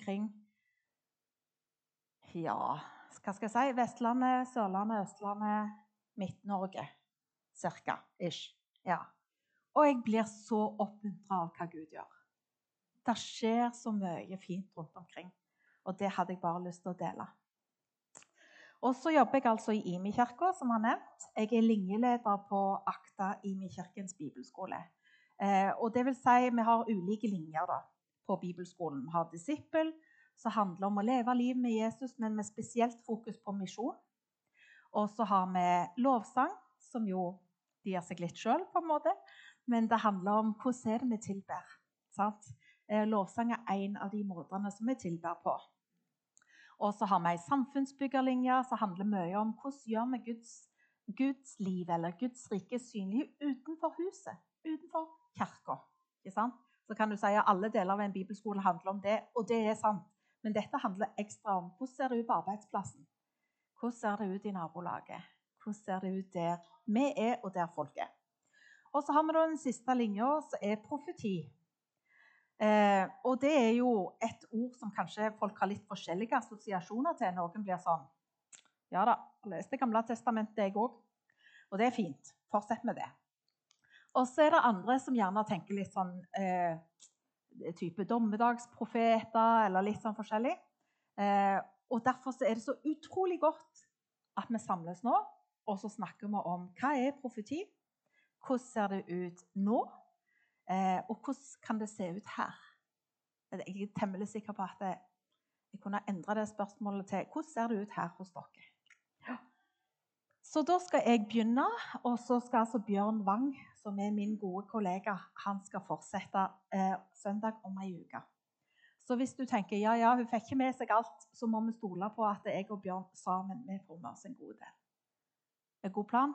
omkring Ja, hva skal jeg si Vestlandet, Sørlandet, Østlandet, Midt-Norge cirka. Ish. Ja. Og jeg blir så oppmuntra av hva Gud gjør. Det skjer så mye fint rundt omkring. Og det hadde jeg bare lyst til å dele. Og så jobber jeg altså i Imi-kirka, som har nevnt. Jeg er linjeleder på Akta Imi-kirkens bibelskole. Eh, og det vil si, vi har ulike linjer da, på bibelskolen. Vi har disippel, som handler om å leve livet med Jesus, men med spesielt fokus på misjon. Og så har vi lovsang, som jo de gir seg litt sjøl, på en måte. Men det handler om hvordan er det vi tilber. Sant? Eh, lovsang er en av de måtene som vi tilber på. Og så har vi ei samfunnsbyggerlinje som handler mye om hvordan gjør vi Guds, Guds liv eller Guds rike synlig utenfor huset, utenfor kirka. Så kan du si at alle deler av en bibelskole handler om det, og det er sant. Men dette handler ekstra om hvordan ser det ut på arbeidsplassen. Hvordan ser det ut i nabolaget? Hvordan ser det ut der vi er, og der folk er? Og så har vi den siste linja, som er profeti. Eh, og det er jo et ord som kanskje folk har litt forskjellige assosiasjoner til. Noen blir sånn Ja da, jeg leste Gamle testamentet, jeg òg. Og det er fint. Fortsett med det. Og så er det andre som gjerne tenker litt sånn eh, type dommedagsprofeter eller litt sånn forskjellig. Eh, og Derfor er det så utrolig godt at vi samles nå og så snakker vi om hva er profeti. Hvordan ser det ut nå? Eh, og hvordan kan det se ut her? Jeg er temmelig sikker på at jeg kunne endre det spørsmålet til hvordan ser det ut her hos dere. Så da skal jeg begynne, og så skal altså Bjørn Wang, som er min gode kollega, han skal fortsette eh, søndag om ei uke. Så hvis du tenker ja, ja, hun fikk ikke med seg alt, så må vi stole på at jeg og Bjørn sammen vi får med oss en god del. En god plan?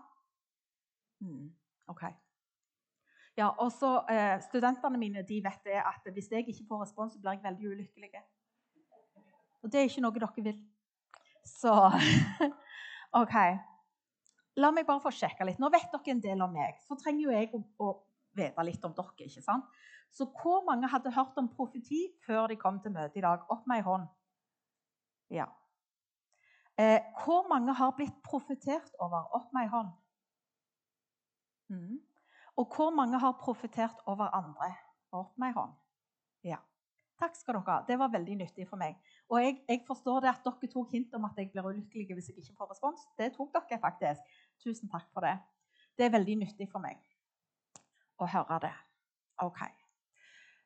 Mm, OK. Ja, og så eh, Studentene mine de vet det at hvis jeg ikke får respons, så blir jeg veldig ulykkelig. Og det er ikke noe dere vil. Så OK. La meg bare få sjekke litt. Nå vet dere en del om meg. Så trenger jo jeg å, å vite litt om dere. ikke sant? Så hvor mange hadde hørt om profeti før de kom til møtet i dag? Opp med ei hånd. Ja. Eh, hvor mange har blitt profetert over? Opp med ei hånd. Mm. Og hvor mange har profetert over andre? Opp med ei hånd. Ja. Takk skal dere ha. Det var veldig nyttig for meg. Og jeg, jeg, forstår det at dere tok hint om at jeg blir ulykkelig hvis jeg ikke får respons. Det tok dere faktisk. Tusen takk for det. Det er veldig nyttig for meg å høre det. OK.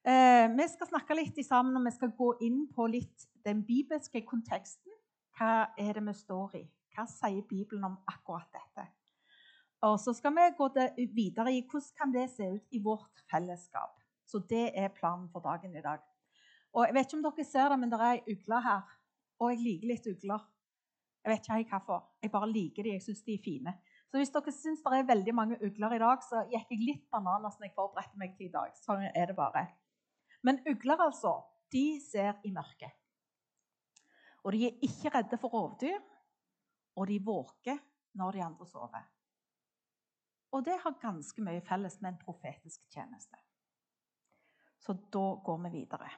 Eh, vi skal snakke litt sammen, og vi skal gå inn på litt den bibelske konteksten. Hva er det vi står i? Hva sier Bibelen om akkurat dette? Og så skal vi gå videre i hvordan kan det se ut i vårt fellesskap. Så det er planen for dagen i dag. Og Jeg vet ikke om dere ser det, men det er ei ugle her. Og jeg liker litt ugler. Jeg vet ikke hvorfor. Jeg bare liker de. Jeg syns de er fine. Så hvis dere syns det er veldig mange ugler i dag, så gikk jeg litt bananas når jeg forberedte meg til i dag. Sånn er det bare. Men ugler, altså, de ser i mørket. Og de er ikke redde for rovdyr, og de våker når de andre sover. Og det har ganske mye felles med en profetisk tjeneste. Så da går vi videre.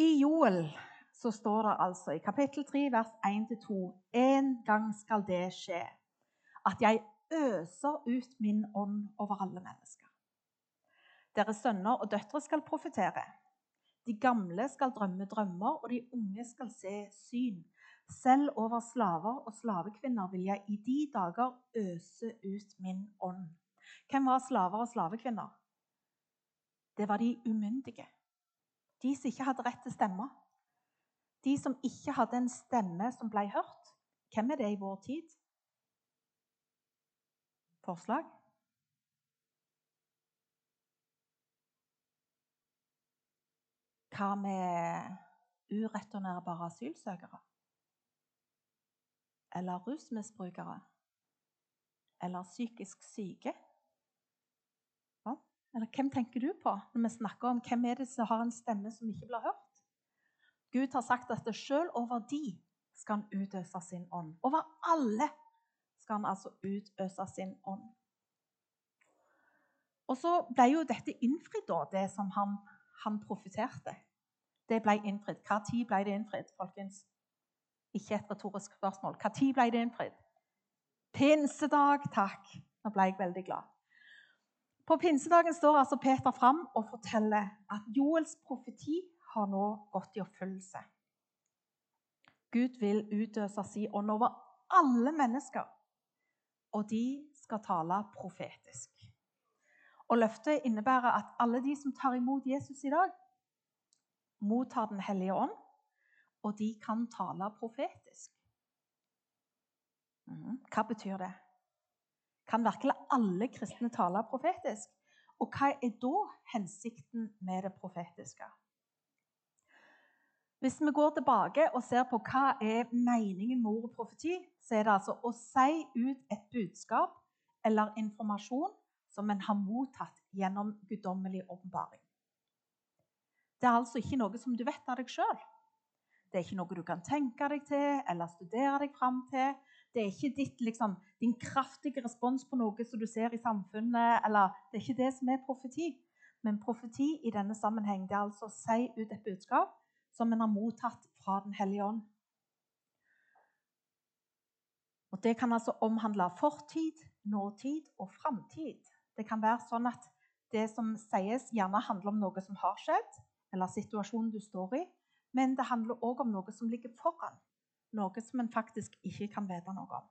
I Joel så står det altså i kapittel 3, vers 1-2.: En gang skal det skje, at jeg øser ut min ånd over alle mennesker. Deres sønner og døtre skal profetere. De gamle skal drømme drømmer, og de unge skal se syn. Selv over slaver og slavekvinner vil jeg i de dager øse ut min ånd. Hvem var slaver og slavekvinner? Det var de umyndige. De som ikke hadde rett til stemme. De som ikke hadde en stemme som ble hørt. Hvem er det i vår tid? Forslag? Hva med ureturnerbare asylsøkere? eller rusmisbrukere eller psykisk syke? Eller hvem tenker du på når vi snakker om hvem er det som har en stemme som ikke blir hørt? Gud har sagt at det sjøl over de skal han utøse sin ånd. Over alle skal han altså utøse sin ånd. Og så ble jo dette innfridd, da, det som han, han profeterte. det ble innfridd. Når ble det innfridd, folkens? Ikke et retorisk spørsmål. Når ble det innfridd? Pinsedag, takk. Nå ble jeg veldig glad. På pinsedagen står altså Peter fram og forteller at Joels profeti har nå gått i oppfyllelse. Gud vil utøse si ånd over alle mennesker, og de skal tale profetisk. Og Løftet innebærer at alle de som tar imot Jesus i dag, mottar Den hellige ånd, og de kan tale profetisk. Mhm. Hva betyr det? Kan virkelig alle kristne tale profetisk? Og hva er da hensikten med det profetiske? Hvis vi går tilbake og ser på hva er meningen med ordet profeti, så er det altså å si ut et budskap eller informasjon som en har mottatt gjennom guddommelig åpenbaring. Det er altså ikke noe som du vet av deg sjøl. Det er ikke noe du kan tenke deg til eller studere deg fram til. Det er ikke ditt, liksom, din kraftige respons på noe som du ser i samfunnet. eller Det er ikke det som er profeti. Men profeti i denne sammenheng det er altså å si ut et budskap som en har mottatt fra Den hellige ånd. Og Det kan altså omhandle fortid, nåtid og framtid. Det kan være sånn at det som sies, gjerne handler om noe som har skjedd, eller situasjonen du står i, men det handler òg om noe som ligger foran. Noe som en faktisk ikke kan vite noe om.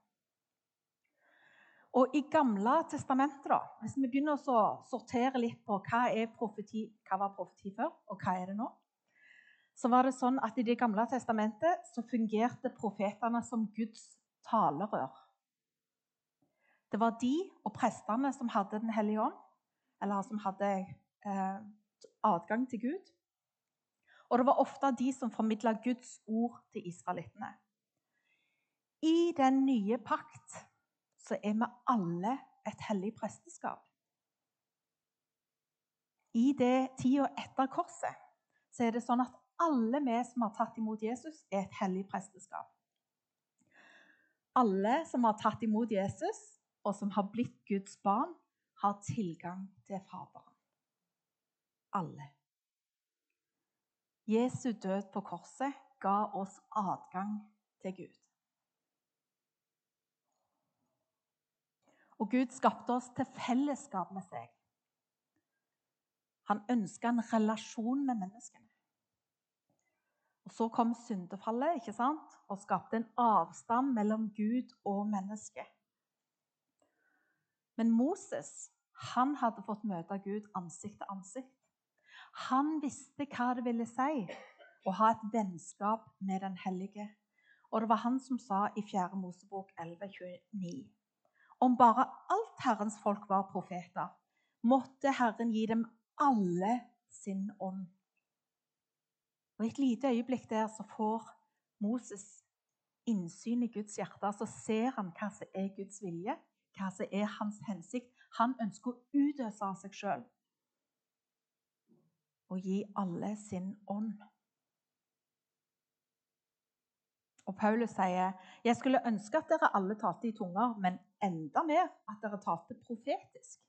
Og I Gamle testamentet, da, hvis vi begynner å sortere litt på hva, er profeti, hva var profeti før, og hva er det nå, så var det sånn at i Det gamle testamentet så fungerte profetene som Guds talerør. Det var de og prestene som hadde Den hellige ånd, eller som hadde eh, adgang til Gud. Og det var ofte de som formidla Guds ord til israelittene. I den nye pakt så er vi alle et hellig presteskap. I det tida etter korset så er det sånn at alle vi som har tatt imot Jesus, er et hellig presteskap. Alle som har tatt imot Jesus, og som har blitt Guds barn, har tilgang til Faderen. Alle. Jesu død på korset ga oss adgang til Gud. Og Gud skapte oss til fellesskap med seg. Han ønska en relasjon med menneskene. Og Så kom syndefallet ikke sant? og skapte en avstand mellom Gud og mennesket. Men Moses han hadde fått møte Gud ansikt til ansikt. Han visste hva det ville si å ha et vennskap med Den hellige. Og det var han som sa i 4. Mosebok 11,29.: Om bare alt Herrens folk var profeter, måtte Herren gi dem alle sin ånd. Og I et lite øyeblikk der så får Moses innsyn i Guds hjerte. Så ser han hva som er Guds vilje, hva som er hans hensikt. Han ønsker å utøse av seg sjøl og gi alle sin ånd. Og Paulus sier, 'Jeg skulle ønske at dere alle talte i tunger, men enda mer at dere talte profetisk.'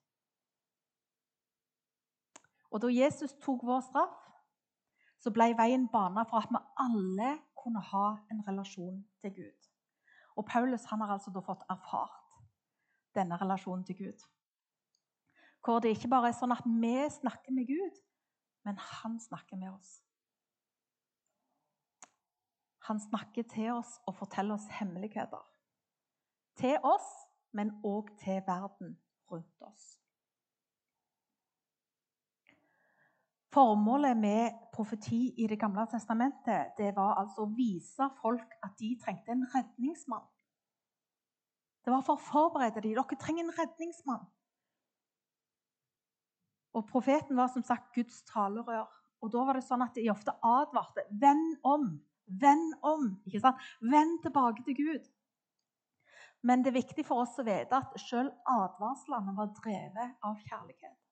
Og Da Jesus tok vår straff, så ble veien bana for at vi alle kunne ha en relasjon til Gud. Og Paulus han har altså da fått erfart denne relasjonen til Gud. Hvor det ikke bare er sånn at vi snakker med Gud, men han snakker med oss. Han snakker til oss og forteller oss hemmeligheter. Til oss, men òg til verden rundt oss. Formålet med profeti i Det gamle testamentet det var altså å vise folk at de trengte en redningsmann. Det var for å forberede dem. Dere trenger en redningsmann. Og Profeten var som sagt Guds talerør. Og Da var det sånn at de ofte advarte. Vend om! Vend om! ikke sant? Vend tilbake til Gud. Men det er viktig for oss å vite at selv advarslene var drevet av kjærlighet.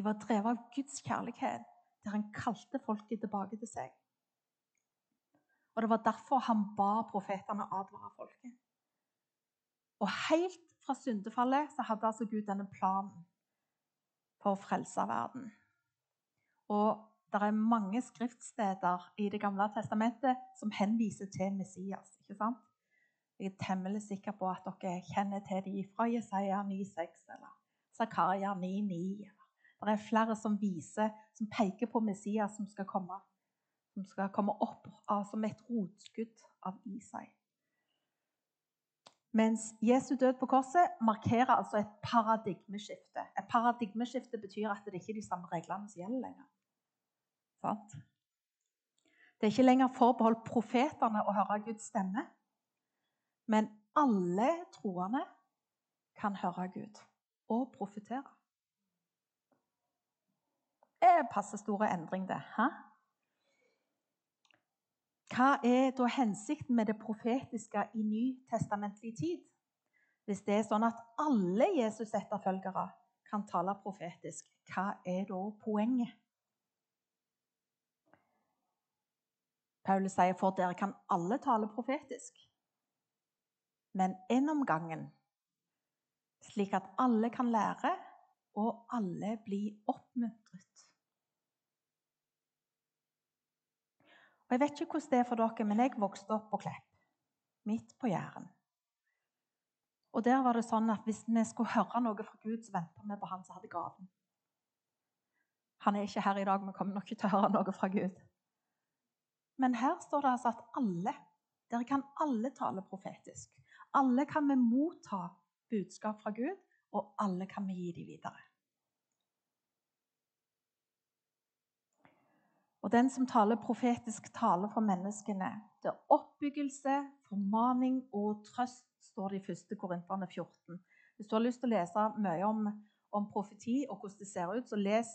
De var drevet av Guds kjærlighet, der han kalte folket tilbake til seg. Og Det var derfor han ba profetene advare folket. Og Helt fra syndefallet så hadde altså Gud denne planen for å frelse verden. Og Det er mange skriftsteder i Det gamle testamentet som henviser til Messias. ikke sant? Jeg er temmelig sikker på at dere kjenner til dem fra Jesaja 9,6 eller Zakaria 9,9. Det er flere som viser, som peker på Messias som skal komme, som skal komme opp av, som et rotskudd av Isai. Mens Jesu død på korset markerer altså et paradigmeskifte. Et paradigmeskifte betyr at det ikke er de samme reglene som gjelder lenger. Sant? Det er ikke lenger forbeholdt profetene å høre Guds stemme. Men alle troende kan høre Gud og profetere. Er passe store endring, det. Hæ? Hva er da hensikten med det profetiske i nytestamentlig tid? Hvis det er sånn at alle Jesus-etterfølgere kan tale profetisk, hva er da poenget? Paulus sier for dere kan alle tale profetisk, men en om gangen, slik at alle kan lære og alle blir oppmuntret. Og Jeg vet ikke hvordan det er for dere, men jeg vokste opp på Klepp, midt på Jæren. Og der var det sånn at Hvis vi skulle høre noe fra Gud, så venta vi på han som hadde gaven. Han er ikke her i dag, vi kommer nok ikke til å høre noe fra Gud. Men her står det altså at alle, dere kan alle tale profetisk. Alle kan vi motta budskap fra Gud, og alle kan vi gi dem videre. Og den som taler profetisk tale for menneskene. Det er oppbyggelse, formaning og trøst, står det i 1. Korinterne 14. Hvis du har lyst til å lese mye om, om profeti og hvordan det ser ut, så les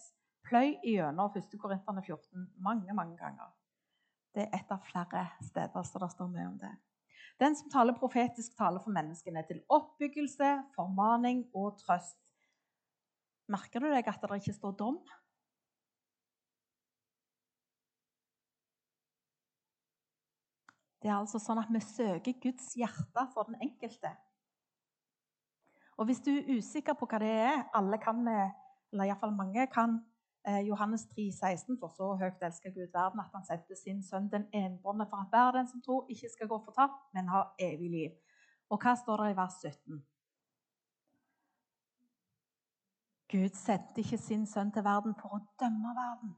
pløy igjennom 1. Korinterne 14 mange, mange ganger. Det er et av flere steder så det står mye om det. Den som taler profetisk, taler for menneskene til oppbyggelse, formaning og trøst. Merker du deg at det ikke står dom? Det er altså sånn at vi søker Guds hjerte for den enkelte. Og Hvis du er usikker på hva det er Alle kan vi, eller iallfall mange kan eh, Johannes 3, 16, For så høyt elsker Gud verden at han sendte sin sønn den enbårne for at hver den som tror, ikke skal gå fortapt, men ha evig liv. Og hva står det i vers 17? Gud sendte ikke sin sønn til verden for å dømme verden,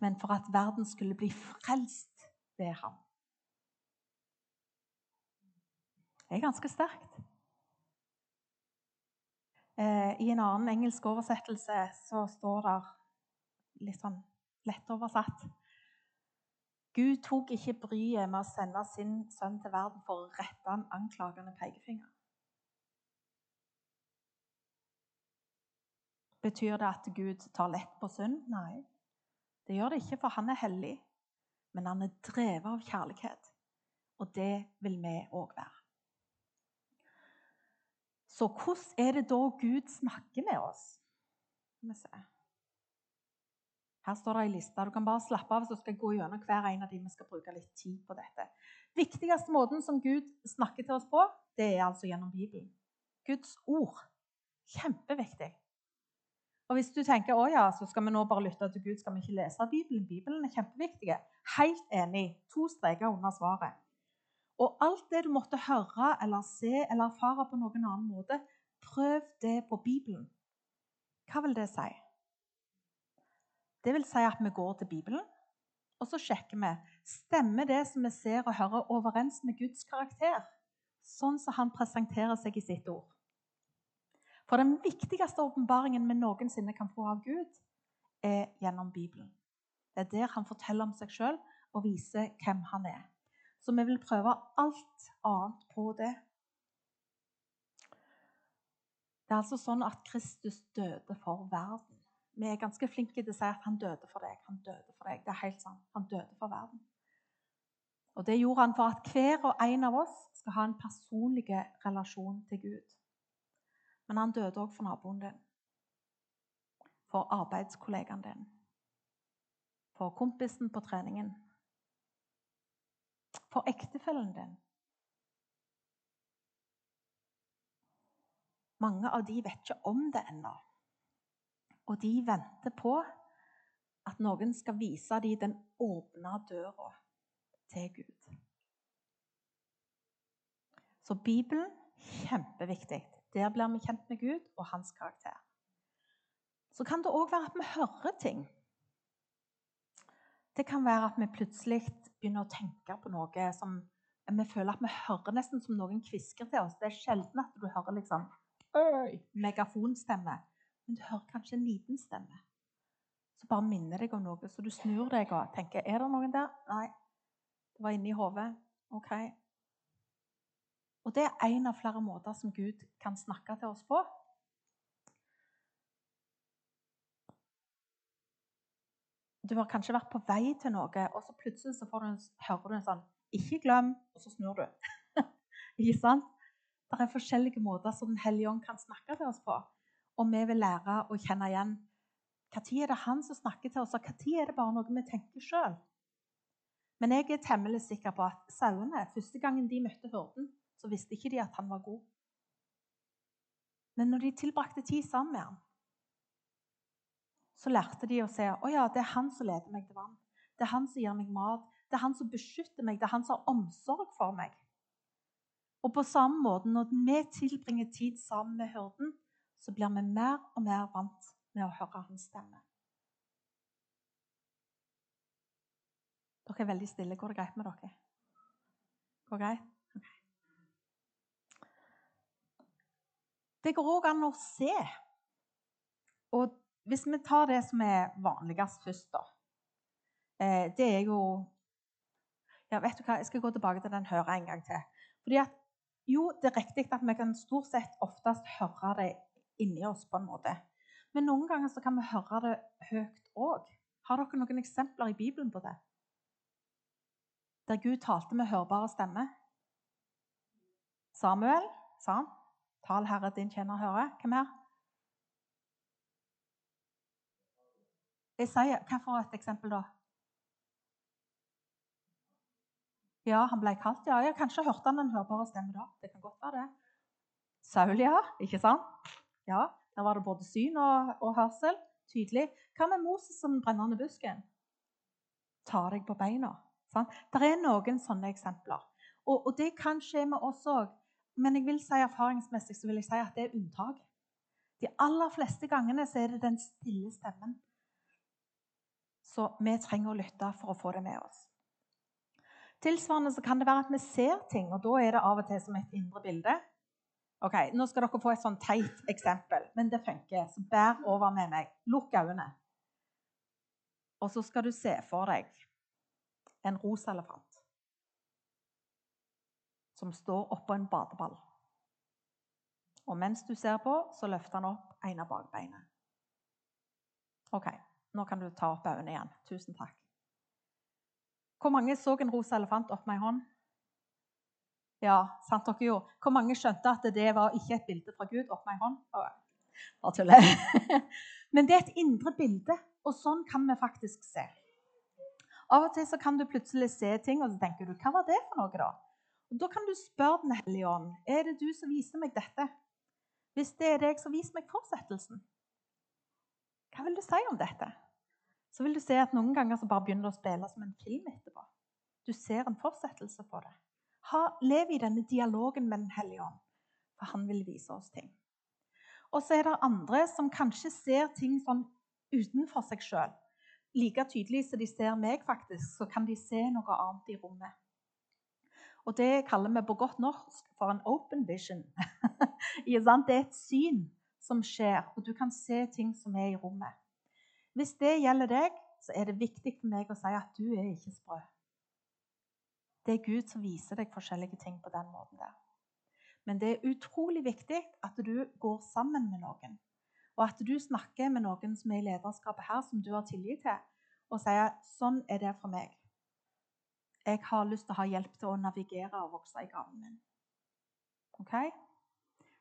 men for at verden skulle bli frelst ved ham. Det er ganske sterkt. Eh, I en annen engelsk oversettelse så står det litt sånn lettoversatt Gud tok ikke bryet med å sende sin sønn til verden for å rette en anklagende pekefinger. Betyr det at Gud tar lett på synd? Nei. Det gjør det ikke, for han er hellig, men han er drevet av kjærlighet. Og det vil vi òg være. Så hvordan er det da Gud snakker med oss? Her står det ei liste. Du kan bare slappe av, så skal jeg gå gjennom hver en av de. Vi skal bruke litt tid på dette. Viktigste måten som Gud snakker til oss på, det er altså gjennom Bibelen. Guds ord. Kjempeviktig. Og Hvis du tenker å ja, så skal vi nå bare lytte til Gud, skal vi ikke lese Bibelen? Bibelen er kjempeviktig. Helt enig. To streker under svaret. Og alt det du måtte høre eller se eller erfare på noen annen måte, prøv det på Bibelen. Hva vil det si? Det vil si at vi går til Bibelen, og så sjekker vi stemmer det som vi ser og hører, overens med Guds karakter, sånn som han presenterer seg i sitt ord. For den viktigste åpenbaringen vi noensinne kan få av Gud, er gjennom Bibelen. Det er der han forteller om seg sjøl og viser hvem han er. Så vi vil prøve alt annet på det. Det er altså sånn at Kristus døde for verden. Vi er ganske flinke til å si at han døde for deg. Han døde for deg. Det er helt sant. Han døde for verden. Og Det gjorde han for at hver og en av oss skal ha en personlig relasjon til Gud. Men han døde òg for naboen din, for arbeidskollegaen din, for kompisen på treningen, for ektefellen din. Mange av de vet ikke om det ennå. Og de venter på at noen skal vise dem den åpne døra til Gud. Så Bibelen kjempeviktig. Der blir vi kjent med Gud og hans karakter. Så kan det òg være at vi hører ting. Det kan være at vi plutselig begynner å tenke på noe som vi føler at vi hører nesten som noen kvisker til oss. Det er sjelden at du hører liksom megafonstemme, men du hører kanskje en liten stemme. Så bare minner deg om noe, så du snur deg og tenker Er det noen der? Nei. Det var inni hodet. OK. Og det er en av flere måter som Gud kan snakke til oss på. Du har kanskje vært på vei til noe, og så plutselig så du en, hører du en sånn 'Ikke glem', og så snur du. ikke sant? Det er forskjellige måter som Den hellige ånd kan snakke til oss på. Og vi vil lære å kjenne igjen når er det han som snakker til oss, og når er det bare noe vi tenker sjøl. Men jeg er temmelig sikker på at sauene, første gangen de møtte hyrden, så visste ikke de at han var god. Men når de tilbrakte tid sammen med ham, så lærte de å se å ja, det er han som leder meg til vann. Det er han som gir meg mat. Det er han som beskytter meg. Det er han som har omsorg for meg. Og på samme måte, når vi tilbringer tid sammen med hyrden, så blir vi mer og mer vant med å høre hans stemme. Dere er veldig stille. Går det greit med dere? Går det greit? Okay. Det går òg an å se. Og hvis vi tar det som er vanligst først, da eh, Det er jo ja, vet du hva, Jeg skal gå tilbake til den høra en gang til. Fordi at, jo, Det er riktig at vi kan stort sett oftest høre det inni oss. på en måte. Men noen ganger så kan vi høre det høyt òg. Har dere noen eksempler i Bibelen på det? Der Gud talte med hørbare stemmer? Samuel sa han. Tal, Herre, din tjener hører. Hvem her? sier, hva for et eksempel, da? Ja, han ble kalt, ja. ja kanskje hørte han en hørbar stemme da. Det kan godt være det. Saul, ja. Ikke sant? Ja, Der var det både syn og, og hørsel. Tydelig. Hva med Moses som brennende busken? Ta deg på beina. Sant? Det er noen sånne eksempler. Og, og det kan skje med oss òg. Men jeg vil si erfaringsmessig så vil jeg si at det er unntaket. De aller fleste gangene så er det den stille stemmen så vi trenger å lytte for å få det med oss. Tilsvarende så kan det være at vi ser ting, og da er det av og til som et indre bilde. Ok, Nå skal dere få et sånn teit eksempel, men det funker. Så bær over med meg. Lukk øynene. Og så skal du se for deg en rosa elefant som står oppå en badeball. Og mens du ser på, så løfter han opp ene bakbeinet. Ok, nå kan du ta opp øynene igjen. Tusen takk. Hvor mange så en rosa elefant opp med ei hånd? Ja, sant dere jo. Hvor mange skjønte at det var ikke et bilde fra Gud opp med ei hånd? Bare tuller. Men det er et indre bilde, og sånn kan vi faktisk se. Av og til så kan du plutselig se ting, og så tenker du hva var det for noe, da? Og Da kan du spørre Den hellige ånd er det du som viser meg dette. Hvis det er deg, som viser meg fortsettelsen. Hva vil du si om dette? så vil du se at noen ganger så bare begynner det å spille som en film etterpå. Du ser en fortsettelse på det. Ha, lev i denne dialogen med Den hellige ånd, for han vil vise oss ting. Og så er det andre som kanskje ser ting sånn utenfor seg sjøl. Like tydelig som de ser meg, faktisk, så kan de se noe annet i rommet. Og Det kaller vi på godt norsk for en open vision. det er et syn som skjer, og du kan se ting som er i rommet. Hvis det gjelder deg, så er det viktig for meg å si at du er ikke sprø. Det er Gud som viser deg forskjellige ting på den måten der. Men det er utrolig viktig at du går sammen med noen. Og at du snakker med noen som er i lederskapet her, som du har tillit til, og sier 'Sånn er det for meg'. Jeg har lyst til å ha hjelp til å navigere og vokse i gaven min. Ok?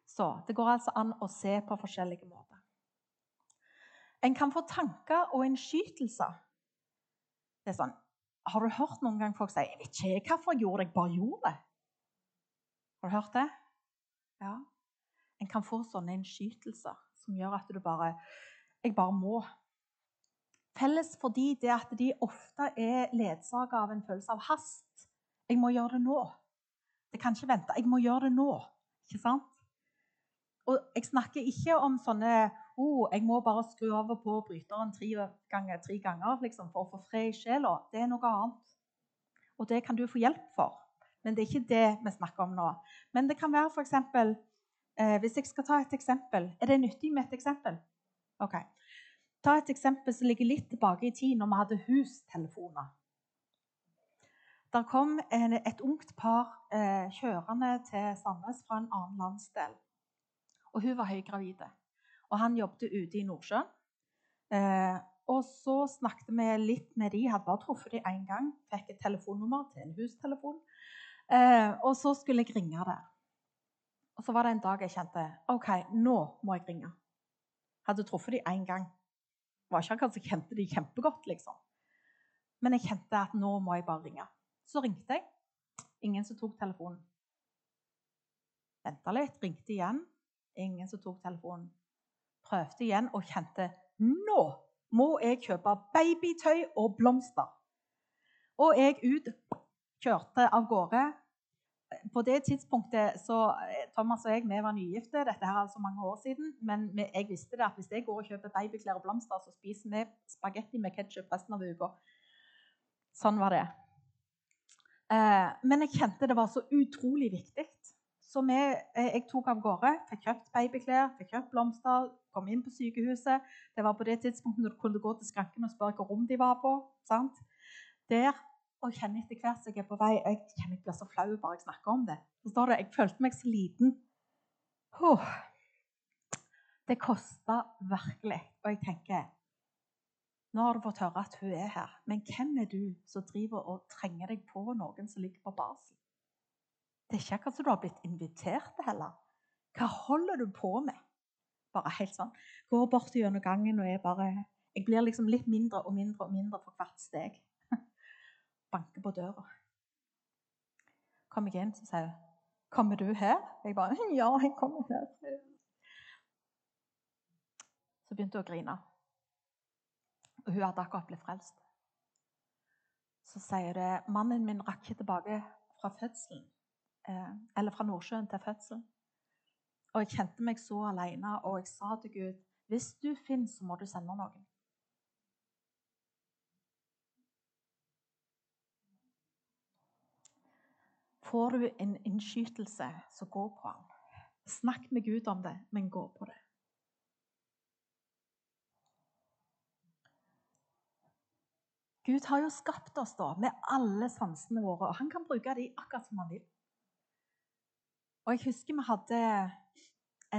Så det går altså an å se på forskjellige måter. En kan få tanker og innskytelser. Det er sånn, Har du hørt noen gang folk si 'Jeg vet ikke hvorfor jeg gjorde det, jeg bare gjorde det'? Har du hørt det? Ja. En kan få sånne innskytelser som gjør at du bare jeg bare må. Felles fordi det at de ofte er ledsaget av en følelse av hast. Jeg må gjøre det nå. Det kan ikke vente. Jeg må gjøre det nå. Ikke sant? Og jeg snakker ikke om sånne oh, jeg må bare skru over på bryteren tre ganger, tre ganger liksom, for å få fred i sjela. Det er noe annet. Og det kan du få hjelp for. Men det er ikke det vi snakker om nå. Men det kan være f.eks. Eh, hvis jeg skal ta et eksempel Er det nyttig med et eksempel? Ok. Ta et eksempel som ligger litt tilbake i tid, når vi hadde hustelefoner. Der kom en, et ungt par eh, kjørende til Sandnes fra en annen landsdel. Og hun var høygravid. Og han jobbet ute i Nordsjøen. Eh, og så snakket vi litt med de, hadde bare truffet dem én gang. Fikk et telefonnummer til en hustelefon. Eh, og så skulle jeg ringe der. Og så var det en dag jeg kjente OK, nå må jeg ringe. Hadde truffet dem én gang var ikke akkurat så jeg kjente de kjempegodt, liksom. Men jeg kjente at nå må jeg bare ringe. Så ringte jeg. Ingen som tok telefonen. Venta litt, ringte igjen. Ingen som tok telefonen. Prøvde igjen og kjente nå må jeg kjøpe babytøy og blomster. Og jeg ut, kjørte av gårde på det tidspunktet så eh, Thomas og jeg vi var nygifte. Dette her er altså mange år siden. Men jeg visste det at hvis jeg går og kjøper babyklær og blomster, så spiser vi spagetti med ketsjup resten av uka. Sånn var det. Eh, men jeg kjente det var så utrolig viktig. Så vi, eh, jeg tok av gårde, fikk kjøpt babyklær, fikk kjøpt blomster, kom inn på sykehuset. Det var på det tidspunktet når du kunne gå til skranken og spørre hvilket rom de var på. Sant? Der og jeg kjenner etter hvert som jeg er på vei Jeg kjenner jeg blir så flau bare jeg snakker om det. Forstår du? Jeg følte meg så liten. Oh. Det kosta virkelig. Og jeg tenker Nå har du fått høre at hun er her, men hvem er du som driver og trenger deg på noen som ligger på barsel? Det er ikke akkurat som du har blitt invitert til heller. Hva holder du på med? Bare helt sånn. Går bort gjennom gangen og er bare Jeg blir liksom litt mindre og mindre og mindre for hvert steg banker på døra. Kom jeg inn, så sier hun 'Kommer du her?' Jeg bare 'Ja, jeg kommer her'. Så begynte hun å grine. Og hun hadde akkurat blitt frelst. Så sier det 'Mannen min rakk ikke tilbake fra fødselen, eh, eller fra Nordsjøen til fødselen.' Og jeg kjente meg så alene, og jeg sa til Gud 'Hvis du finnes, så må du sende noen'. Får du en innskytelse, så gå på den. Snakk med Gud om det, men gå på det. Gud har jo skapt oss da, med alle sansene våre, og han kan bruke dem akkurat som han vil. Og Jeg husker vi hadde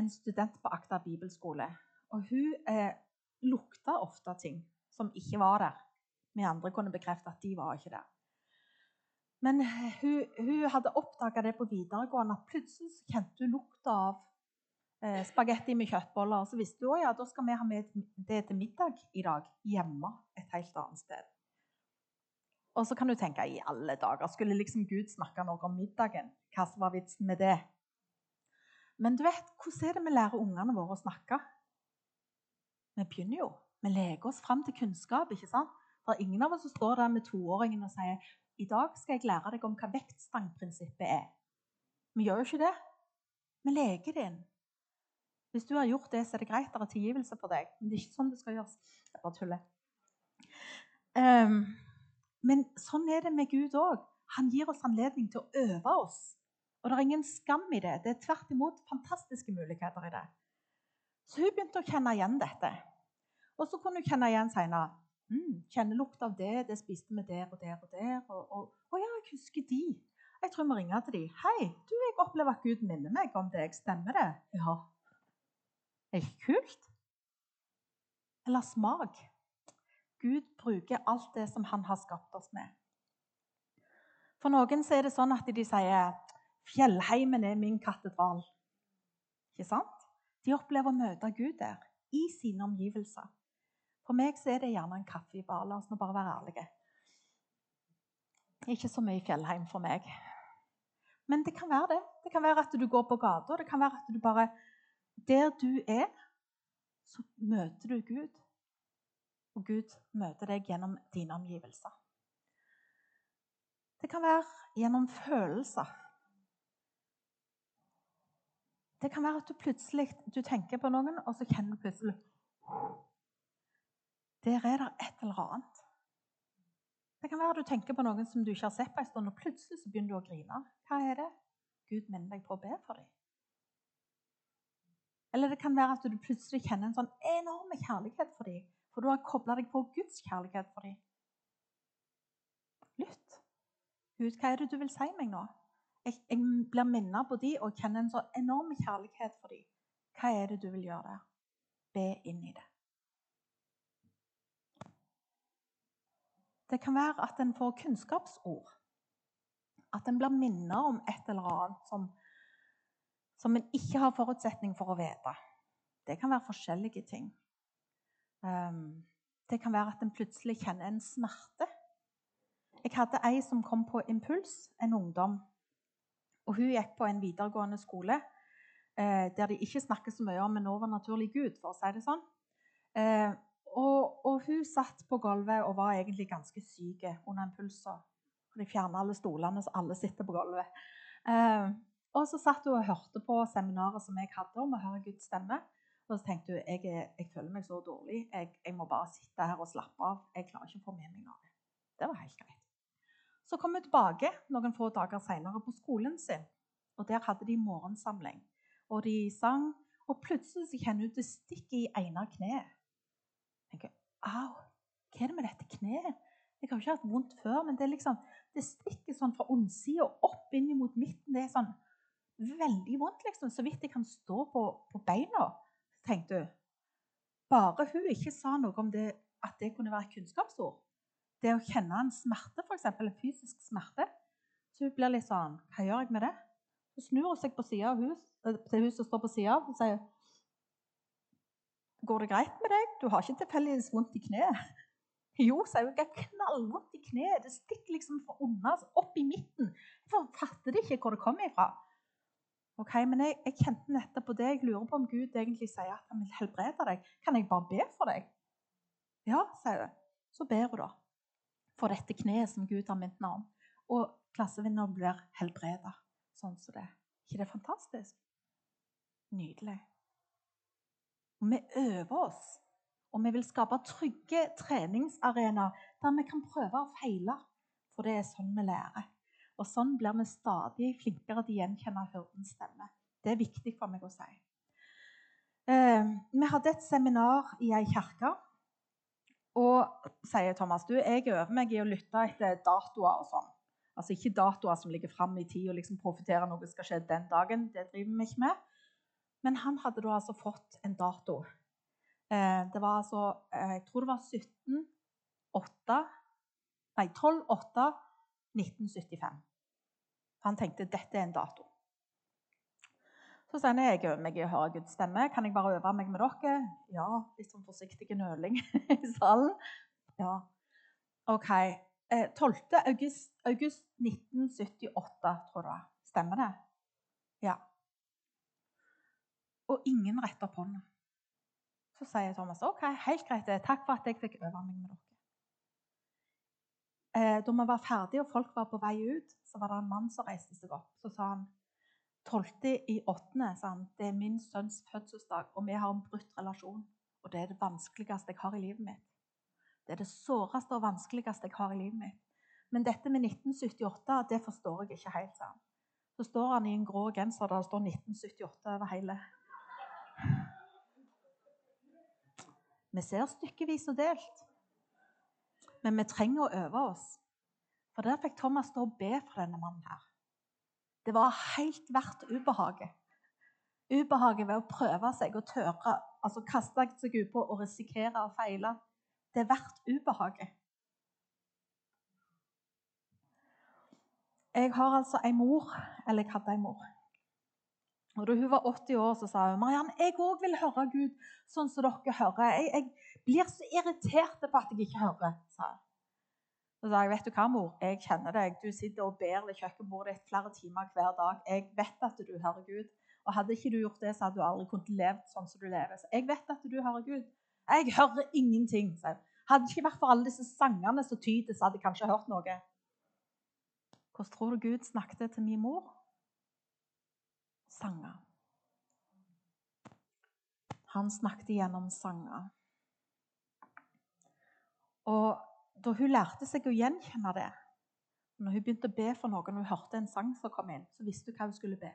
en student på Akta bibelskole. og Hun eh, lukta ofte ting som ikke var der. Vi andre kunne bekrefte at de var ikke der. Men hun, hun hadde oppdaga det på videregående at plutselig kjente hun lukta av eh, spagetti med kjøttboller. Og så visste hun ja, da skal vi ha med det til middag i dag hjemme et helt annet sted. Og så kan du tenke i alle dager, skulle liksom Gud snakke noe om middagen? Hva var vitsen med det? Men du vet, hvordan er det vi lærer ungene våre å snakke? Vi begynner jo. Vi leker oss fram til kunnskap. ikke sant? Er ingen av oss står der med toåringen og sier i dag skal jeg lære deg om hva vektstangprinsippet er. Vi gjør jo ikke det. Vi leker det inn. Hvis du har gjort det, så er det greit. Det er tilgivelse for deg. Men det er ikke sånn det skal gjøres. Jeg bare tuller. Um, men sånn er det med Gud òg. Han gir oss anledning til å øve oss. Og det er ingen skam i det. Det er tvert imot fantastiske muligheter i det. Så hun begynte å kjenne igjen dette. Og så kunne hun kjenne igjen senere Mm, kjenner lukt av det. Det spiste vi der og der og der. Og, og, og ja, jeg husker de. Jeg tror vi ringer til de. 'Hei, du, jeg opplever at Gud minner meg om deg. Stemmer det?' Ja. Er ikke kult? Eller smak. Gud bruker alt det som han har skapt oss med. For noen så er det sånn at de sier 'Fjellheimen er min katedral'. Ikke sant? De opplever å møte Gud der, i sine omgivelser. For meg så er det gjerne en kaffebar. La oss nå bare være ærlige. Ikke så mye fjellheim for meg. Men det kan være det. Det kan være at du går på gata. Det kan være at du bare Der du er, så møter du Gud. Og Gud møter deg gjennom dine omgivelser. Det kan være gjennom følelser. Det kan være at du plutselig du tenker på noen, og så kjenner du plutselig Der er det et eller annet. Det kan være du tenker på noen som du ikke har sett på en stund, og plutselig så begynner du å grine. Hva er det? Gud minner deg på å be for dem. Eller det kan være at du plutselig kjenner en sånn enorm kjærlighet for dem, for du har kobla deg på Guds kjærlighet for dem. Lytt. Gud, hva er det du vil si meg nå? Jeg, jeg blir minnet på dem og kjenner en så enorm kjærlighet for dem. Hva er det du vil gjøre der? Be inn i det. Det kan være at en får kunnskapsord. At en blir minnet om et eller annet som, som en ikke har forutsetning for å vite. Det kan være forskjellige ting. Um, det kan være at en plutselig kjenner en smerte. Jeg hadde ei som kom på impuls, en ungdom. Og Hun gikk på en videregående skole eh, der de ikke snakker så mye om en overnaturlig gud, for å si det sånn. Og, og, hun satt på gulvet og var egentlig ganske syk under impulser. De fjerna alle stolene, så alle sitter på gulvet. Eh, og så satt hun og hørte på seminaret som jeg hadde om å høre Guds stemme. Og så tenkte hun jeg, jeg føler meg så dårlig. Jeg, jeg, må bare sitte her og slappe av. Jeg klarer ikke å få med meg noe. Det var helt greit. Så kom hun tilbake noen få dager senere på skolen sin. og Der hadde de morgensamling. Og de sang, og plutselig kjenner hun det stikker i ene kneet. Tenker, Au, hva er det med dette kneet? Jeg har jo ikke hatt vondt før, men det, liksom, det stikker sånn fra ondsida opp inn mot midten. Det er sånn veldig vondt, liksom. Så vidt jeg kan stå på, på beina, tenkte hun. Bare hun ikke sa noe om det, at det kunne være kunnskapsord. Det å kjenne en smerte, f.eks. en fysisk smerte. Så hun blir litt sånn Hva gjør jeg med det? Så snur hun seg på sida av hus, eh, til hun som står på sida og sier Går det greit med deg? Du har ikke tilfeldigvis vondt i kneet? Jo, sier hun. Jeg har knallvondt i kneet. Det stikker liksom fra under, altså opp i midten. Jeg fatter ikke hvor det kommer ifra. Ok, Men jeg, jeg kjente nettopp på det. Jeg lurer på om Gud egentlig sier at han vil helbrede deg. Kan jeg bare be for deg? Ja, sier hun. Så ber hun, da. For dette kneet som Gud har minnet om. Og klassevinneren blir helbreda sånn som det. ikke det fantastisk? Nydelig. Og vi øver oss og vi vil skape trygge treningsarenaer der vi kan prøve og feile. For det er sånn vi lærer. Og sånn blir vi stadig flinkere til å gjenkjenne hyrdens stemme. Det er viktig for meg å si. Eh, vi hadde et seminar i ei kirke. Og sier Thomas du, jeg øver meg i å lytte etter datoer og sånn. Altså ikke datoer som ligger fram i tid og liksom profeterer noe skal skje den dagen. Det driver vi ikke med. Men han hadde da altså fått en dato Eh, det var altså eh, Jeg tror det var 17 8, Nei, 12 8 1975. Han tenkte dette er en dato. Så sender jeg øver meg i å høre Guds stemme. Kan jeg bare øve meg med dere? Ja, litt sånn forsiktig nøling i salen. Ja. OK. 12. Eh, august, august 1978, tror jeg. Stemmer det? Ja. Og ingen retter på hånda. Så sier Thomas ok, helt greit, takk for at jeg fikk øve meg med dere. Eh, da vi var ferdige og folk var på vei ut, så var det en mann som reiste seg opp. Så sa han 12. i 8. sa han, det er min sønns fødselsdag, og vi har en brutt relasjon. Og det er det vanskeligste jeg har i livet mitt. Det er det såreste og vanskeligste jeg har i livet mitt. Men dette med 1978, det forstår jeg ikke helt, sa han. Så står han i en grå genser der det står 1978 over hele. Vi ser stykkevis og delt. Men vi trenger å øve oss. For der fikk Thomas stå og be for denne mannen her. Det var helt verdt ubehaget. Ubehaget ved å prøve seg og tørre, altså kaste seg utpå og risikere å feile. Det er verdt ubehaget. Jeg har altså ei mor, eller jeg hadde ei mor, og Da hun var 80 år, så sa hun Marianne, jeg òg vil høre Gud sånn som dere hører. Jeg, jeg blir så irritert på at jeg ikke hører. sa hun. Så sa jeg, vet du hva, mor, jeg kjenner deg. Du sitter og ber ved kjøkkenbordet ditt flere timer hver dag. Jeg vet at du hører Gud, Og hadde ikke du gjort det, så hadde du aldri kunnet leve sånn som du lever. Så jeg vet at du hører Gud. Jeg hører ingenting. Så hadde det ikke vært for alle disse sangene som tyder, så hadde jeg kanskje hørt noe. Hvordan tror du Gud snakket til min mor? Sanger. Han snakket gjennom sanger. Og da hun lærte seg å gjenkjenne det Når hun begynte å be for noen og hun hørte en sang som kom inn, så visste hun hva hun skulle be.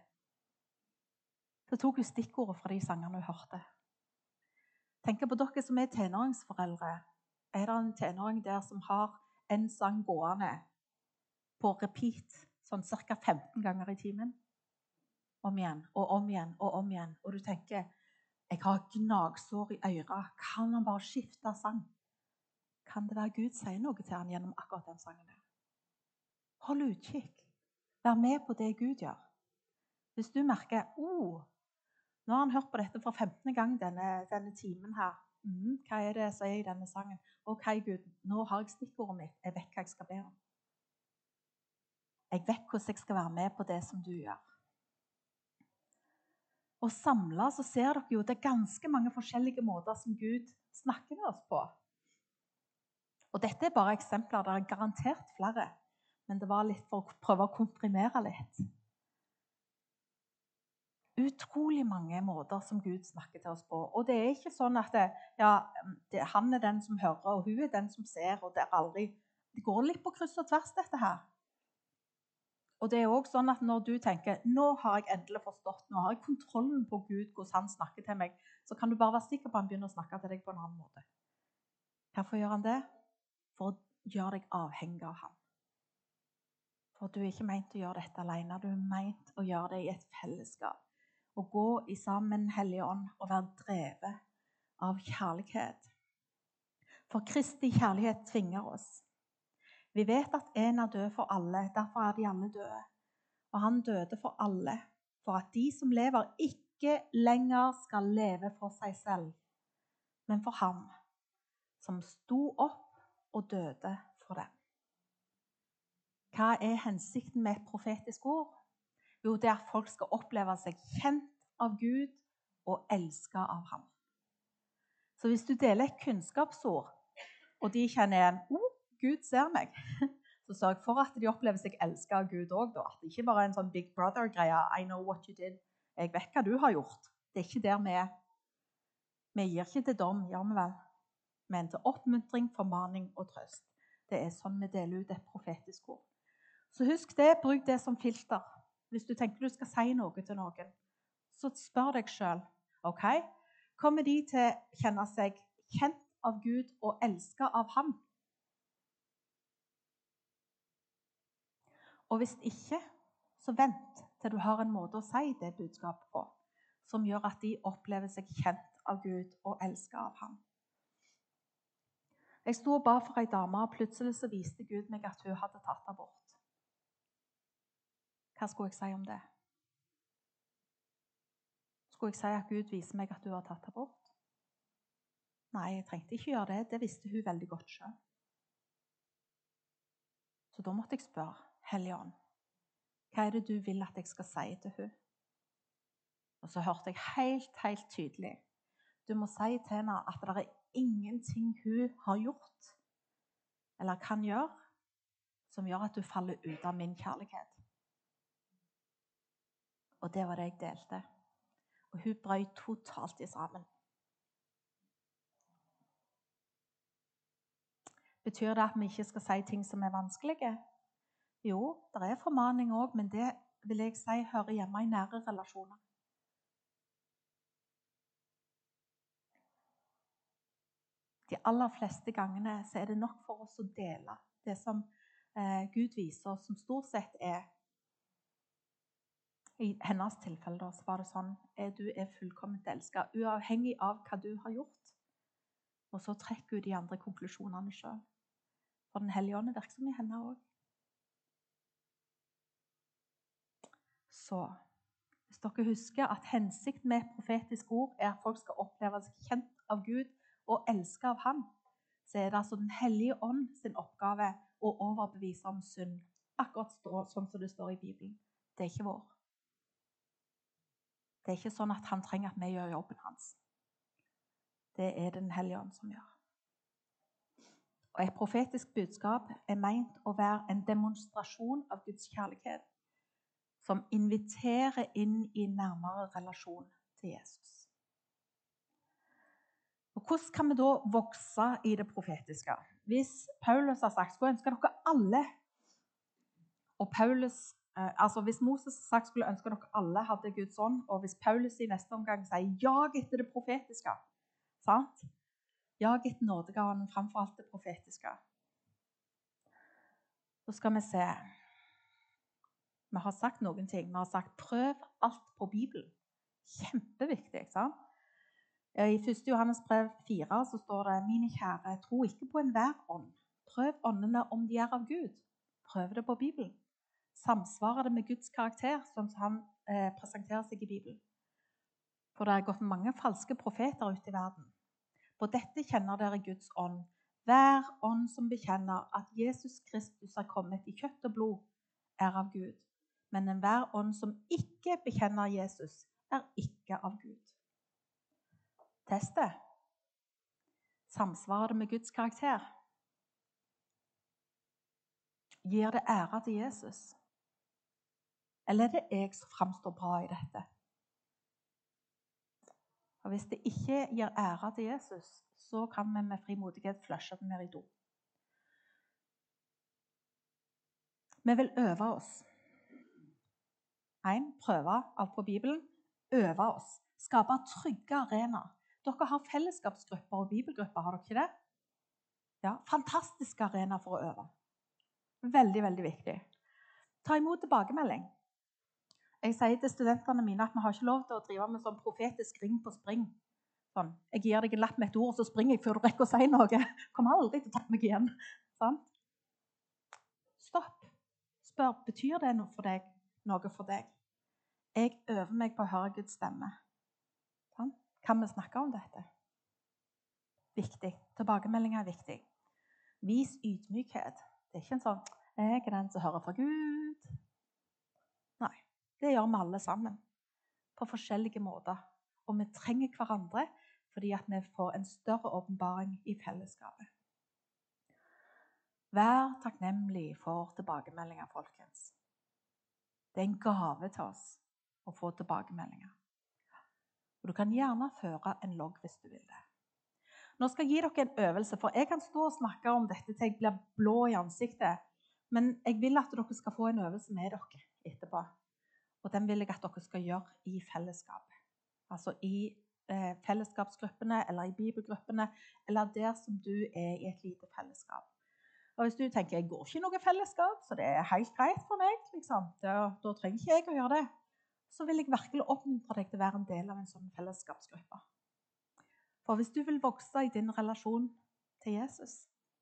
Så tok hun stikkordet fra de sangene hun hørte. Tenk på dere som er tenåringsforeldre. Er det en tenåring der som har en sang gående på repeat sånn ca. 15 ganger i timen? Om igjen og om igjen og om igjen. Og du tenker jeg har gnagsår i øra. Kan han bare skifte sang? kan det være Gud sier noe til han gjennom akkurat den sangen. der. Hold utkikk. Vær med på det Gud gjør. Hvis du merker oh, nå har han hørt på dette for 15. gang denne, denne timen her. Mm, hva er det jeg sier i denne sangen? OK, Gud, nå har jeg stikkordet mitt. Jeg vet hva jeg skal be om. Jeg vet hvordan jeg skal være med på det som du gjør. Og samla så ser dere jo det er ganske mange forskjellige måter som Gud snakker med oss på. Og Dette er bare eksempler. Det er garantert flere. Men det var litt for å prøve å komprimere litt. Utrolig mange måter som Gud snakker til oss på. Og det er ikke sånn at det, ja, det, han er den som hører, og hun er den som ser. og Det er aldri... Det går litt på kryss og tvers, dette her. Og det er også sånn at Når du tenker nå har jeg endelig forstått, nå har jeg kontrollen på Gud, hvordan han snakker til meg, så kan du bare være sikker på at han begynner å snakke til deg på en annen måte. Hvorfor gjør han det? for å gjøre deg avhengig av ham. For du er ikke meint å gjøre dette alene. Du er meint å gjøre det i et fellesskap. Å gå i sammen Hellige Ånd og være drevet av kjærlighet. For Kristi kjærlighet tvinger oss. Vi vet at en er død for alle, derfor er de alle døde. Og han døde for alle, for at de som lever, ikke lenger skal leve for seg selv, men for ham som sto opp og døde for dem. Hva er hensikten med et profetisk ord? Jo, det er at folk skal oppleve seg kjent av Gud og elska av ham. Så hvis du deler et kunnskapsord, og de kjenner igjen oh, Gud ser meg, så sørg for at de opplever seg elska av Gud òg. At det ikke bare er en sånn Big Brother-greie. I know what you did. Jeg vet hva du har gjort. Det er ikke der vi er. Vi gir ikke til dom, gjør vi vel? men til oppmuntring, formaning og trøst. Det er sånn vi deler ut et profetisk ord. Så husk det, bruk det som filter. Hvis du tenker du skal si noe til noen, så spør deg sjøl ok, kommer de til å kjenne seg kjent av Gud og elska av Ham? Og hvis ikke, så vent til du har en måte å si det budskapet på som gjør at de opplever seg kjent av Gud og elska av Ham. Jeg sto og ba for ei dame, og plutselig så viste Gud meg at hun hadde tatt abort. Hva skulle jeg si om det? Skulle jeg si at Gud viser meg at hun har tatt abort? Nei, jeg trengte ikke gjøre det. Det visste hun veldig godt sjøl. Så da måtte jeg spørre Hellige Ånd, hva er det du vil at jeg skal si til hun? Og så hørte jeg helt, helt tydelig Du må si til henne at det er ingenting hun har gjort eller kan gjøre, som gjør at du faller ut av min kjærlighet. Og det var det jeg delte. Og hun brøt totalt i sammen. Betyr det at vi ikke skal si ting som er vanskelige? Jo, det er formaning òg, men det vil jeg si hører hjemme i nære relasjoner. de aller fleste gangene så er det nok for oss å dele det som eh, Gud viser som stort sett er I hennes tilfelle da, så var det sånn at du er fullkomment elska, uavhengig av hva du har gjort. Og så trekker hun de andre konklusjonene sjøl. For Den hellige ånd er virksom i henne òg. Så hvis dere husker at hensikten med et profetisk ord er at folk skal oppleve seg kjent av Gud og elske av ham, så er det altså Den hellige ånd sin oppgave å overbevise om synd. Akkurat sånn som det står i Bibelen. Det er ikke vår. Det er ikke sånn at han trenger at vi gjør jobben hans. Det er Den hellige ånd som gjør. Og Et profetisk budskap er meint å være en demonstrasjon av Guds kjærlighet, som inviterer inn i nærmere relasjon til Jesus. Og Hvordan kan vi da vokse i det profetiske? Hvis Paulus har sagt skulle ønske dere alle og Paulus, eh, altså Hvis Moses har sagt skulle ønske dere alle hadde Guds ånd, og hvis Paulus i neste omgang sier jag etter det profetiske sant? Jag etter nådegaven framfor alt det profetiske. Så skal vi se Vi har sagt noen ting. Vi har sagt 'prøv alt på Bibelen'. Kjempeviktig. sant? I 1. Johannes brev 4 så står det mine kjære, tro ikke på enhver ånd. Prøv åndene om de er av Gud. Prøv det på Bibelen. Samsvarer det med Guds karakter, sånn som han eh, presenterer seg i Bibelen? For det er gått mange falske profeter ut i verden. På dette kjenner dere Guds ånd. Hver ånd som bekjenner at Jesus Kristus er kommet i kjøtt og blod, er av Gud. Men enhver ånd som ikke bekjenner Jesus, er ikke av Gud. Teste. Samsvarer det med Guds karakter? Gir det ære til Jesus? Eller er det jeg som framstår bra i dette? Og Hvis det ikke gir ære til Jesus, så kan vi med frimodighet flushe det ned i do. Vi vil øve oss. 1. Prøve alt på Bibelen. Øve oss. Skape trygge arenaer dere har fellesskapsgrupper og bibelgrupper, har dere ikke det? Ja, Fantastiske arenaer for å øve. Veldig, veldig viktig. Ta imot tilbakemelding. Jeg sier til studentene mine at vi har ikke lov til å drive med sånn profetisk ring på spring. Sånn, jeg gir deg en lapp med et ord, så springer jeg før du rekker å si noe. Kommer aldri til å ta meg igjen. Sånn. Stopp. Spør betyr det noe for deg. Noe for deg. Jeg øver meg på å høre Guds stemme. Kan vi snakke om dette? Viktig. Tilbakemeldinger er viktig. Vis ydmykhet. Det er ikke en sånn 'Jeg er den som hører fra Gud'. Nei. Det gjør vi alle sammen. På forskjellige måter. Og vi trenger hverandre fordi at vi får en større åpenbaring i fellesskapet. Vær takknemlig for tilbakemeldinger, folkens. Det er en gave til oss å få tilbakemeldinger. Og Du kan gjerne føre en logg hvis du vil det. Nå skal jeg gi dere en øvelse, for jeg kan stå og snakke om dette til jeg blir blå i ansiktet. Men jeg vil at dere skal få en øvelse med dere etterpå. Og den vil jeg at dere skal gjøre i fellesskap. Altså i eh, fellesskapsgruppene eller i bibelgruppene, eller der som du er i et lite fellesskap. Og Hvis du tenker jeg går ikke i noe fellesskap, så det er helt greit for meg, liksom. da, da trenger ikke jeg å gjøre det så vil jeg virkelig oppmuntre deg til å være en del av en sånn fellesskapsgruppe. For hvis du vil vokse i din relasjon til Jesus,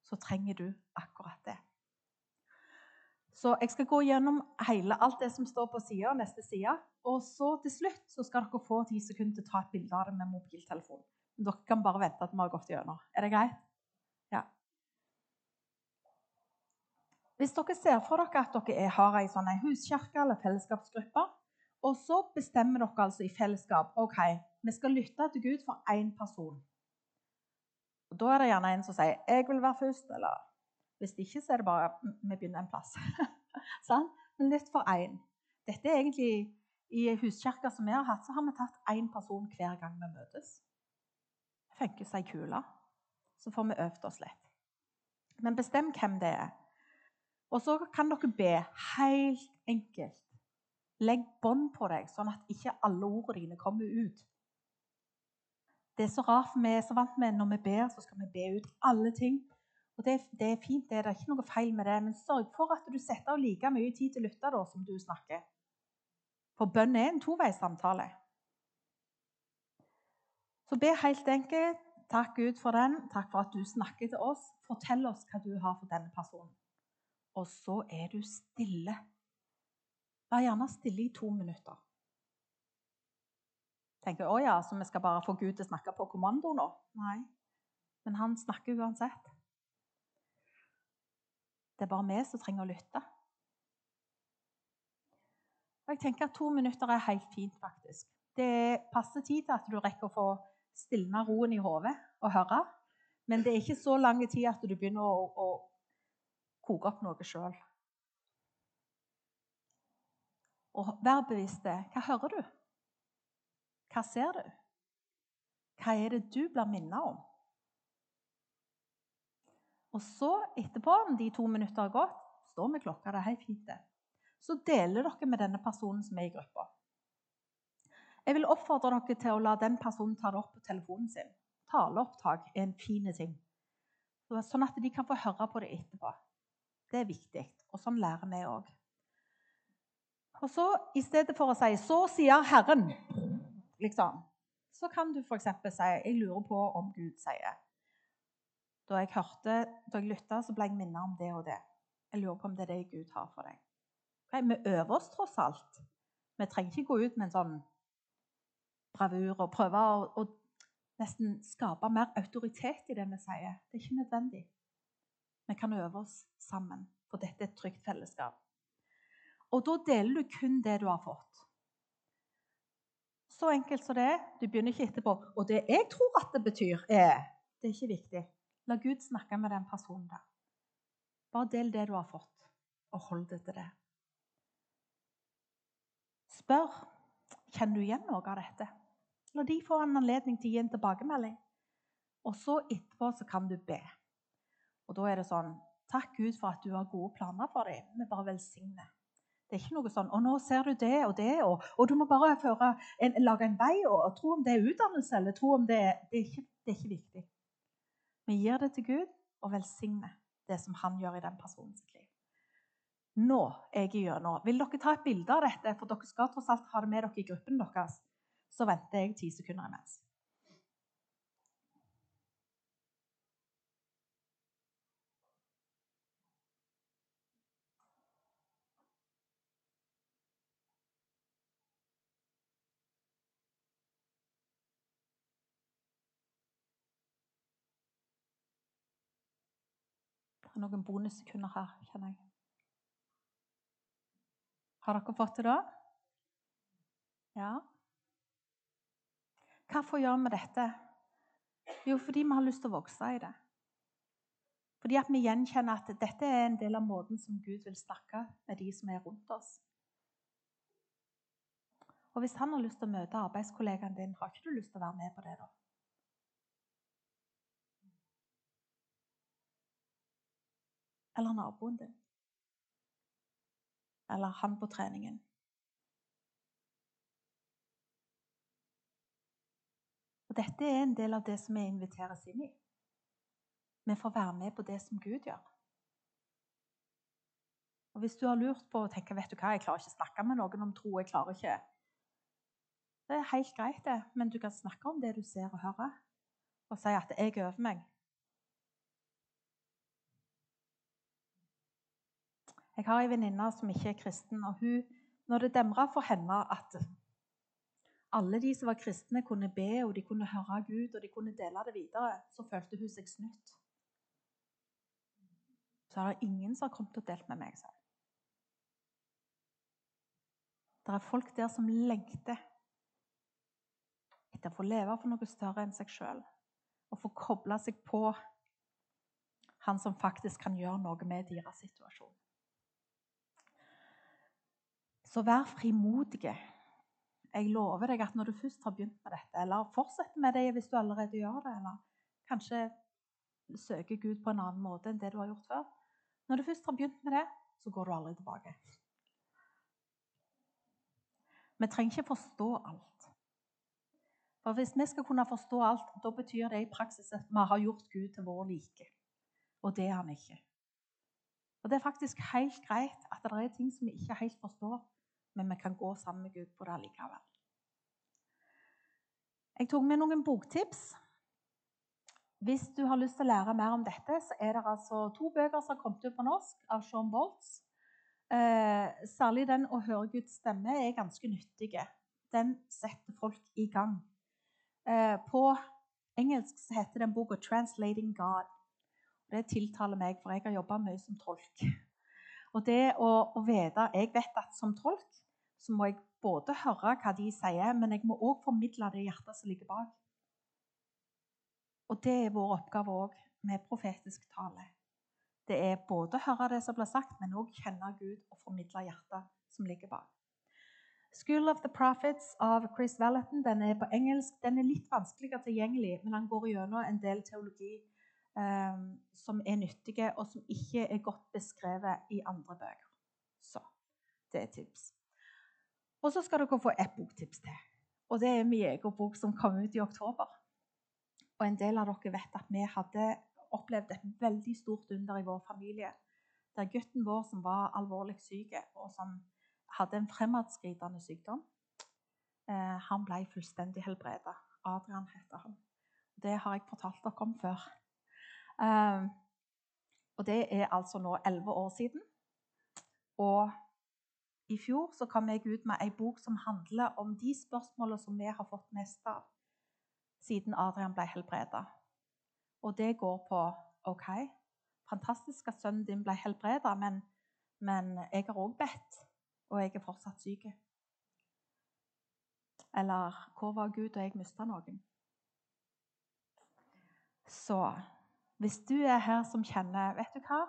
så trenger du akkurat det. Så jeg skal gå gjennom hele, alt det som står på sida, neste side. Og så til slutt så skal dere få ti sekunder til å ta et bilde av det med mobiltelefon. Dere kan bare vente at vi har gått gjennom. Er det greit? Ja. Hvis dere ser for dere at dere har ei sånn huskirke eller fellesskapsgruppe, og så bestemmer dere altså i fellesskap ok, vi skal lytte til Gud for én person. Og Da er det gjerne en som sier 'jeg vil være først', eller hvis det ikke, så er det bare 'vi begynner en plass'. sånn? Men litt for én. Dette er egentlig I huskirka som vi har hatt, så har vi tatt én person hver gang vi møtes. Funker seg ei kule. Så får vi øvd oss litt. Men bestem hvem det er. Og så kan dere be helt enkelt Legg bånd på deg, sånn at ikke alle ordene dine kommer ut. Det er så rart, for er så vant med når vi ber, så skal vi be ut alle ting. Og det, det er fint, det er ikke noe feil med det, men sørg for at du setter av like mye tid til å lytte da, som du snakker. For bønn er en toveissamtale. Så be helt enkelt. Takk, Gud, for den. Takk for at du snakker til oss. Fortell oss hva du har for denne personen. Og så er du stille. Vær gjerne stille i to minutter. Tenker å ja, så vi skal bare få Gud til å snakke på kommando nå? Nei. Men han snakker uansett. Det er bare vi som trenger å lytte. Og jeg tenker at To minutter er helt fint, faktisk. Det passer tid til at du rekker å få stilna roen i hodet og høre. Men det er ikke så lang tid at du begynner å, å koke opp noe sjøl. Og vær bevisst det. Hva hører du? Hva ser du? Hva er det du blir minnet om? Og så etterpå, om de to minutter har gått, står vi klokka. Det er helt fint, det. Så deler dere med denne personen som er i gruppa. Jeg vil oppfordre dere til å la den personen ta det opp på telefonen sin. Taleopptak er en fin ting. Sånn at de kan få høre på det etterpå. Det er viktig. Og sånn lærer vi òg. Og så i stedet for å si 'Så sier Herren', liksom, så kan du f.eks. si 'Jeg lurer på om Gud sier'. Da jeg hørte, da jeg lytta, så ble jeg minnet om det og det. Jeg lurer på om det er det Gud har for deg. Okay, vi øver oss tross alt. Vi trenger ikke gå ut med en sånn bravur og prøve å, å nesten skape mer autoritet i det vi sier. Det er ikke nødvendig. Vi kan øve oss sammen, for dette er et trygt fellesskap. Og da deler du kun det du har fått. Så enkelt som det er. Du begynner ikke etterpå. Og det jeg tror at det betyr, er Det er ikke viktig. La Gud snakke med den personen der. Bare del det du har fått, og hold det til det. Spør kjenner du igjen noe av dette. La de få en anledning til å gi en tilbakemelding. Og så etterpå så kan du be. Og da er det sånn Takk Gud for at du har gode planer for dem. Vi bare velsigner. Det er ikke noe sånn 'Og nå ser du det og det', og, og du må bare en, lage en vei og, og, tro om det er utdannelse eller tro om det, det, er ikke, det er ikke viktig. Vi gir det til Gud og velsigner det som han gjør i den personens liv. Nå er jeg gjennom. Vil dere ta et bilde av dette? For dere skal tross alt ha det med dere i gruppen deres. Så venter jeg ti sekunder imens. Noen bonussekunder her, kjenner jeg. Har dere fått det da? Ja. Hvorfor gjør vi dette? Jo, fordi vi har lyst til å vokse i det. Fordi at vi gjenkjenner at dette er en del av måten som Gud vil snakke med de som er rundt oss. Og hvis han har lyst til å møte arbeidskollegaen din, har ikke du lyst til å være med på det da? Eller naboen din? eller han på treningen. Og Dette er en del av det som vi inviteres inn i. Vi får være med på det som Gud gjør. Og Hvis du har lurt på å tenke vet du hva, jeg klarer ikke å snakke med noen om tro, jeg klarer ikke Det er helt greit, det, men du kan snakke om det du ser og hører, og si at 'jeg øver meg'. Jeg har ei venninne som ikke er kristen. og hun, Når det demra for henne at alle de som var kristne, kunne be og de kunne høre Gud og de kunne dele det videre, så følte hun seg snytt. Så er det ingen som har kommet og delt med meg. Så. Det er folk der som lengter etter å få leve for noe større enn seg sjøl. Og få koble seg på han som faktisk kan gjøre noe med deres situasjon. Så vær frimodige. Jeg lover deg at når du først har begynt med dette, eller fortsetter med det hvis du allerede gjør det, eller kanskje søker Gud på en annen måte enn det du har gjort før Når du først har begynt med det, så går du aldri tilbake. Vi trenger ikke forstå alt. For Hvis vi skal kunne forstå alt, da betyr det i praksis at vi har gjort Gud til vår like. Og det er han ikke. Og Det er faktisk helt greit at det er ting som vi ikke helt forstår men vi kan gå sammen med Gud på det allikevel. Jeg tok med noen boktips. Hvis du har lyst til å lære mer om dette, så er det altså to bøker som har kommet ut på norsk av Sean Boltz. Eh, særlig den 'Å høre Guds stemme' er ganske nyttige. Den setter folk i gang. Eh, på engelsk så heter den boka 'Translating God'. Det tiltaler meg, for jeg har jobba mye som tolk. Og det å, å, vite Jeg vet at som tolk så må jeg både høre hva de sier, men jeg må òg formidle det hjertet som ligger bak. Og det er vår oppgave òg med profetisk tale. Det er både å høre det som blir sagt, men òg kjenne Gud og formidle hjertet som ligger bak. School of the Prophets av Chris Valentin den er på engelsk. Den er litt vanskeligere tilgjengelig, men han går gjennom en del teologi um, som er nyttige, og som ikke er godt beskrevet i andre bøker. Så det er tips. Og så skal dere få ett boktips til. Og det er min egen bok som kom ut i oktober. Og en del av dere vet at vi hadde opplevd et veldig stort under i vår familie. Der gutten vår som var alvorlig syk, og som hadde en fremadskridende sykdom, eh, han ble fullstendig helbredet. Adrian heter han. Det har jeg fortalt dere om før. Eh, og det er altså nå elleve år siden. Og i fjor så kom jeg ut med ei bok som handler om de spørsmålene som vi har fått mest av siden Adrian ble helbreda. Og det går på OK, fantastisk at sønnen din ble helbreda, men, men jeg har òg bedt, og jeg er fortsatt syk. Eller hvor var Gud og jeg mista noen? Så hvis du er her som kjenner Vet du hva?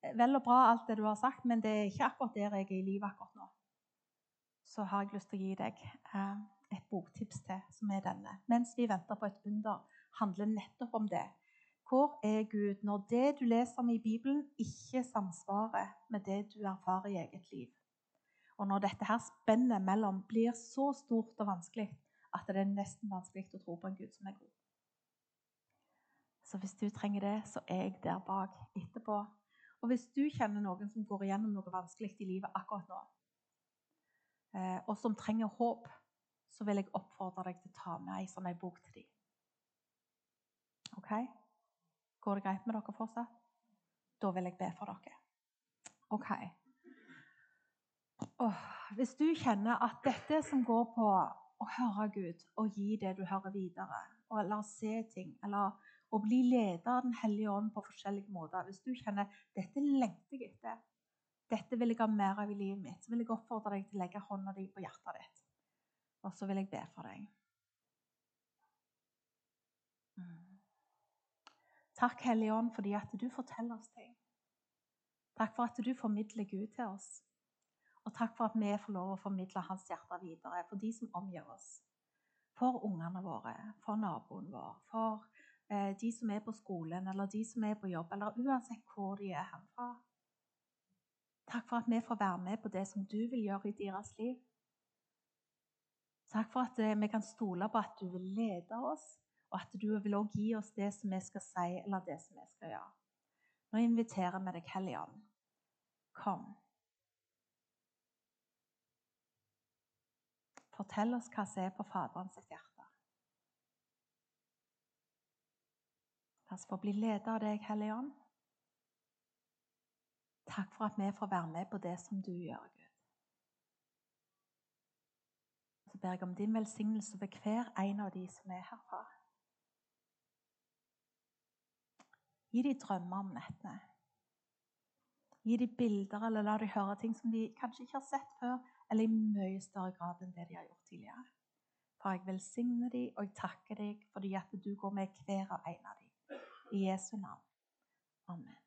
Vel og bra alt det du har sagt, men det er ikke akkurat der jeg er i livet akkurat nå. Så har jeg lyst til å gi deg eh, et boktips til, som er denne. Mens vi venter på et under, handler nettopp om det. Hvor er Gud når det du leser om i Bibelen, ikke samsvarer med det du erfarer i eget liv? Og når dette her spennet mellom blir så stort og vanskelig at det er nesten vanskelig å tro på en Gud som er god. Så hvis du trenger det, så er jeg der bak etterpå. Og hvis du kjenner noen som går igjennom noe vanskelig i livet akkurat nå, eh, og som trenger håp, så vil jeg oppfordre deg til å ta med ei sånn ei bok til dem. OK? Går det greit med dere fortsatt? Da vil jeg be for dere. OK. Oh, hvis du kjenner at dette som går på å høre Gud og gi det du hører videre, og, eller se ting, eller å bli leder av Den hellige ånd på forskjellige måter Hvis du kjenner dette lengter jeg etter, dette vil jeg ha mer av i livet mitt, så vil jeg oppfordre deg til å legge hånda di på hjertet ditt. Og så vil jeg be for deg. Mm. Takk, Hellige Ånd, fordi at du forteller oss ting. Takk for at du formidler Gud til oss. Og takk for at vi får lov å formidle Hans hjerte videre for de som omgir oss. For ungene våre, for naboen vår, for de som er på skolen, eller de som er på jobb, eller uansett hvor de er herfra. Takk for at vi får være med på det som du vil gjøre i deres liv. Takk for at eh, vi kan stole på at du vil lede oss, og at du vil også gi oss det som vi skal si, eller det som vi skal gjøre. Nå inviterer vi deg, Hellige. Kom. Fortell oss hva som er på Faderens hjerte. La oss få bli ledet av deg, Hellige Ånd. Takk for at vi får være med på det som du gjør, Gud. Så ber jeg om din velsignelse ved hver en av de som er herfra. Gi de drømmer om nettene. Gi de bilder, eller la de høre ting som de kanskje ikke har sett før, eller i mye større grad enn det de har gjort tidligere. For jeg velsigner de, og jeg takker deg fordi at du går med hver og en av dem. I Jesu navn. Amen.